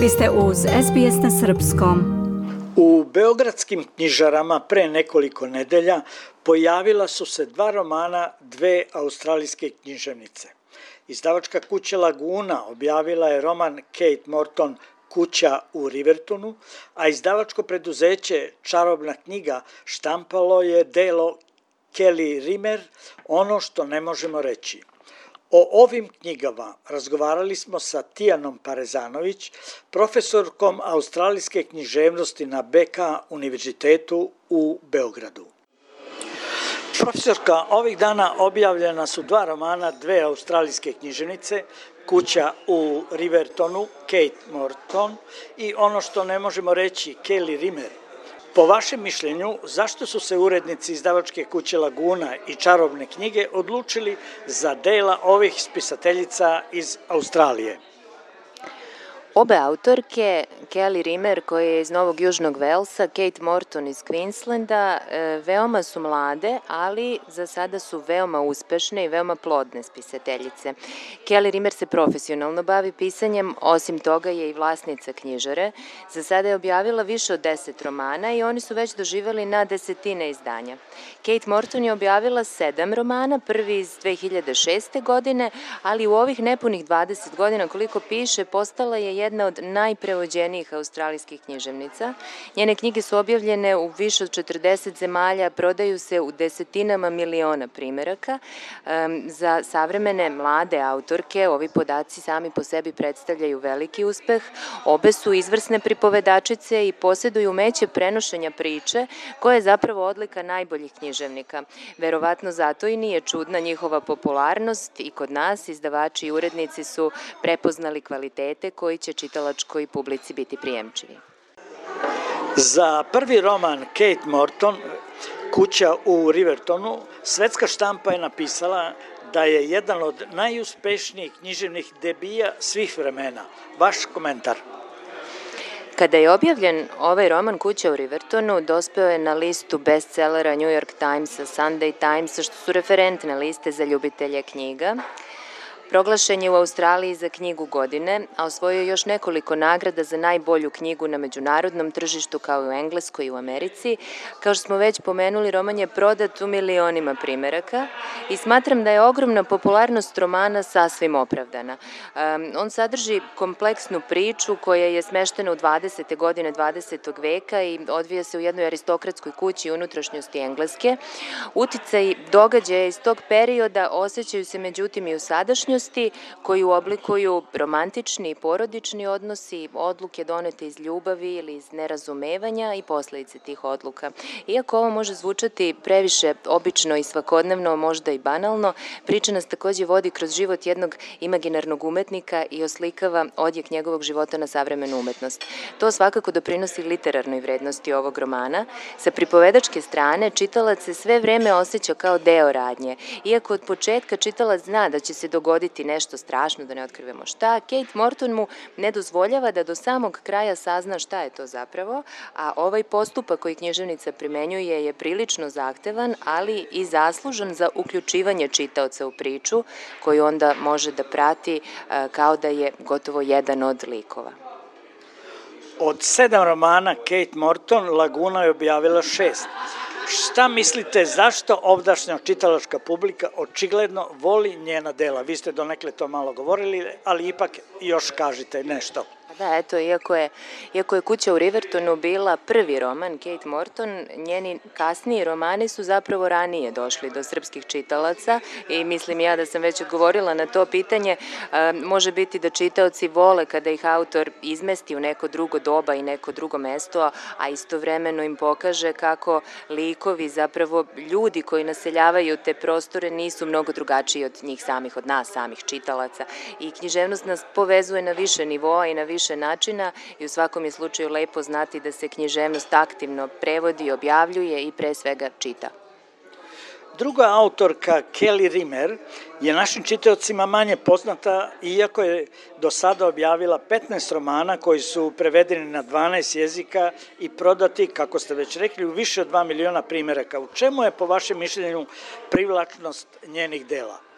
Vi ste uz SBS na Srpskom. U beogradskim knjižarama pre nekoliko nedelja pojavila su se dva romana dve australijske književnice. Izdavačka kuća Laguna objavila je roman Kate Morton Kuća u Rivertonu, a izdavačko preduzeće Čarobna knjiga štampalo je delo Kelly Rimmer Ono što ne možemo reći. O ovim knjigama razgovarali smo sa Tijanom Parezanović, profesorkom australijske književnosti na BK univerzitetu u Beogradu. Profesorka, ovih dana objavljena su dva romana dve australijske književnice, Kuća u Rivertonu, Kate Morton i ono što ne možemo reći, Kelly Rimmer. Po vašem mišljenju, zašto su se urednici izdavačke kuće Laguna i čarobne knjige odlučili za dela ovih spisateljica iz Australije? Obe autorke, Kelly Rimmer koja je iz Novog Južnog Velsa, Kate Morton iz Queenslanda, e, veoma su mlade, ali za sada su veoma uspešne i veoma plodne spisateljice. Kelly Rimmer se profesionalno bavi pisanjem, osim toga je i vlasnica knjižare. Za sada je objavila više od deset romana i oni su već doživali na desetine izdanja. Kate Morton je objavila sedam romana, prvi iz 2006. godine, ali u ovih nepunih 20 godina koliko piše postala je jedna od najprevođenijih australijskih književnica. Njene knjige su objavljene u više od 40 zemalja, prodaju se u desetinama miliona primeraka. Za savremene mlade autorke ovi podaci sami po sebi predstavljaju veliki uspeh. Obe su izvrsne pripovedačice i posjeduju umeće prenošenja priče, koja je zapravo odlika najboljih književnika. Verovatno zato i nije čudna njihova popularnost i kod nas izdavači i urednici su prepoznali kvalitete koji će čitalačkoj publici biti prijemčivi. Za prvi roman Kate Morton, Kuća u Rivertonu, svetska štampa je napisala da je jedan od najuspešnijih književnih debija svih vremena. Vaš komentar? Kada je objavljen ovaj roman Kuća u Rivertonu, dospeo je na listu bestsellera New York Timesa, Sunday Timesa, što su referentne liste za ljubitelje knjiga. Proglašen je u Australiji za knjigu godine, a osvojio još nekoliko nagrada za najbolju knjigu na međunarodnom tržištu kao i u Engleskoj i u Americi. Kao što smo već pomenuli, roman je prodat u milionima primeraka i smatram da je ogromna popularnost romana sasvim opravdana. On sadrži kompleksnu priču koja je smeštena u 20. godine 20. veka i odvija se u jednoj aristokratskoj kući unutrašnjosti Engleske. Uticaj događaja iz tog perioda osjećaju se međutim i u sadašnjosti ličnosti koju oblikuju romantični i porodični odnosi, odluke donete iz ljubavi ili iz nerazumevanja i posledice tih odluka. Iako ovo može zvučati previše obično i svakodnevno, možda i banalno, priča nas takođe vodi kroz život jednog imaginarnog umetnika i oslikava odjek njegovog života na savremenu umetnost. To svakako doprinosi literarnoj vrednosti ovog romana. Sa pripovedačke strane, čitalac se sve vreme osjeća kao deo radnje. Iako od početka čitalac zna da će se dogoditi dogoditi nešto strašno, da ne otkrivemo šta. Kate Morton mu ne dozvoljava da do samog kraja sazna šta je to zapravo, a ovaj postupak koji književnica primenjuje je prilično zahtevan, ali i zaslužan za uključivanje čitaoca u priču, koju onda može da prati e, kao da je gotovo jedan od likova. Od sedam romana Kate Morton Laguna je objavila šest. Šta mislite, zašto ovdašnja čitalačka publika očigledno voli njena dela? Vi ste donekle to malo govorili, ali ipak još kažite nešto. Da, eto, iako je, iako je Kuća u Rivertonu bila prvi roman Kate Morton, njeni kasniji romani su zapravo ranije došli do srpskih čitalaca i mislim ja da sam već odgovorila na to pitanje. E, može biti da čitaoci vole kada ih autor izmesti u neko drugo doba i neko drugo mesto, a istovremeno im pokaže kako likovi, zapravo ljudi koji naseljavaju te prostore nisu mnogo drugačiji od njih samih, od nas samih čitalaca. I književnost nas povezuje na više nivoa i na više više načina i u svakom je slučaju lepo znati da se književnost aktivno prevodi, objavljuje i pre svega čita. Druga autorka, Kelly Rimmer, je našim čitaocima manje poznata, iako je do sada objavila 15 romana koji su prevedeni na 12 jezika i prodati, kako ste već rekli, u više od 2 miliona primeraka. U čemu je, po vašem mišljenju, privlačnost njenih dela?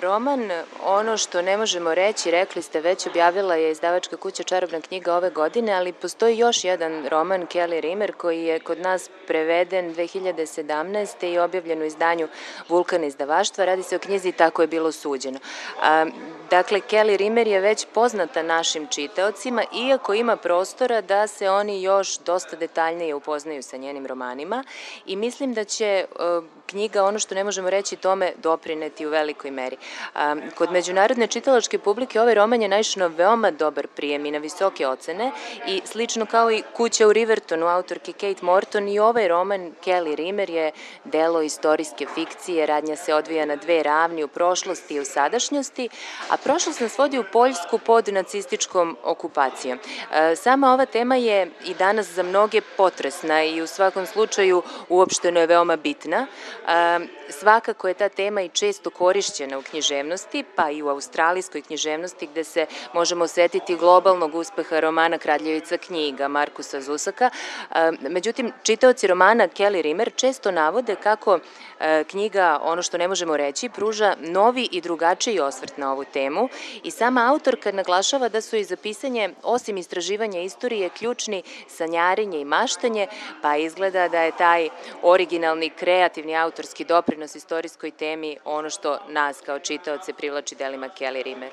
Roman, ono što ne možemo reći, rekli ste, već objavila je izdavačka kuća Čarobna knjiga ove godine, ali postoji još jedan roman, Kelly Rimmer, koji je kod nas preveden 2017. i objavljen u izdanju Vulkan izdavaštva. Radi se o knjizi Tako je bilo suđeno. Dakle, Kelly Rimmer je već poznata našim čitaocima, iako ima prostora da se oni još dosta detaljnije upoznaju sa njenim romanima i mislim da će knjiga, ono što ne možemo reći tome, doprineti u velikoj meri. Kod međunarodne čitalačke publike ovaj roman je naišao veoma dobar prijem i na visoke ocene i slično kao i Kuća u Rivertonu autorke Kate Morton i ovaj roman Kelly Rimmer je delo istorijske fikcije, radnja se odvija na dve ravni u prošlosti i u sadašnjosti, a prošlost nas vodi u Poljsku pod nacističkom okupacijom. Sama ova tema je i danas za mnoge potresna i u svakom slučaju uopšteno je veoma bitna. Svakako je ta tema i često korišćena u književnosti, pa i u australijskoj književnosti gde se možemo osetiti globalnog uspeha romana Kraljevica knjiga Markusa Zusaka. Međutim, čitaoci romana Kelly Rimmer često navode kako e, knjiga, ono što ne možemo reći, pruža novi i drugačiji osvrt na ovu temu i sama autorka naglašava da su i za pisanje, osim istraživanja istorije, ključni sanjarenje i maštanje, pa izgleda da je taj originalni, kreativni autorski doprinos istorijskoj temi ono što nas kao čitaoce privlači delima Kelly Rimmer.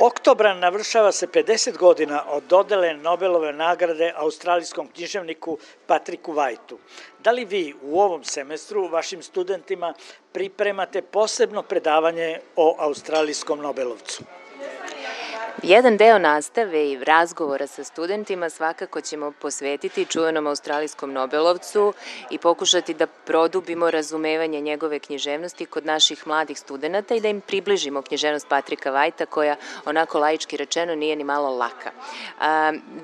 Oktobra navršava se 50 godina od dodele Nobelove nagrade australijskom književniku Patriku Vajtu. Da li vi u ovom semestru vašim studentima pripremate posebno predavanje o australijskom Nobelovcu? Jedan deo nastave i razgovora sa studentima svakako ćemo posvetiti čuvenom australijskom Nobelovcu i pokušati da produbimo razumevanje njegove književnosti kod naših mladih studenta i da im približimo književnost Patrika Vajta koja onako laički rečeno nije ni malo laka.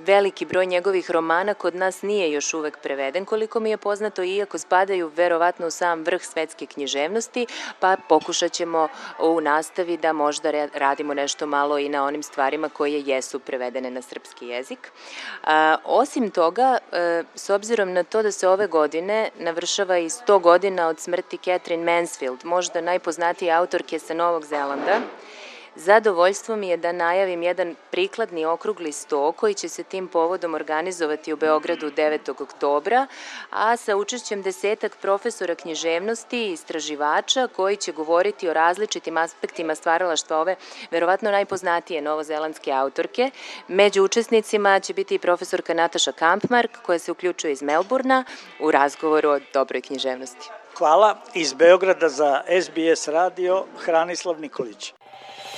Veliki broj njegovih romana kod nas nije još uvek preveden koliko mi je poznato iako spadaju verovatno u sam vrh svetske književnosti pa pokušat ćemo u nastavi da možda radimo nešto malo i na onim stvarima stvarima koje jesu prevedene na srpski jezik. A, osim toga, e, s obzirom na to da se ove godine navršava i 100 godina od smrti Catherine Mansfield, možda najpoznatije autorke sa Novog Zelanda, Zadovoljstvo mi je da najavim jedan prikladni okrugli sto koji će se tim povodom organizovati u Beogradu 9. oktobra, a sa učešćem desetak profesora književnosti i istraživača koji će govoriti o različitim aspektima stvaralaštva ove verovatno najpoznatije novozelandske autorke. Među učesnicima će biti i profesorka Nataša Kampmark koja se uključuje iz Melburna u razgovoru o dobroj književnosti. Hvala iz Beograda za SBS radio Hranislav Nikolić.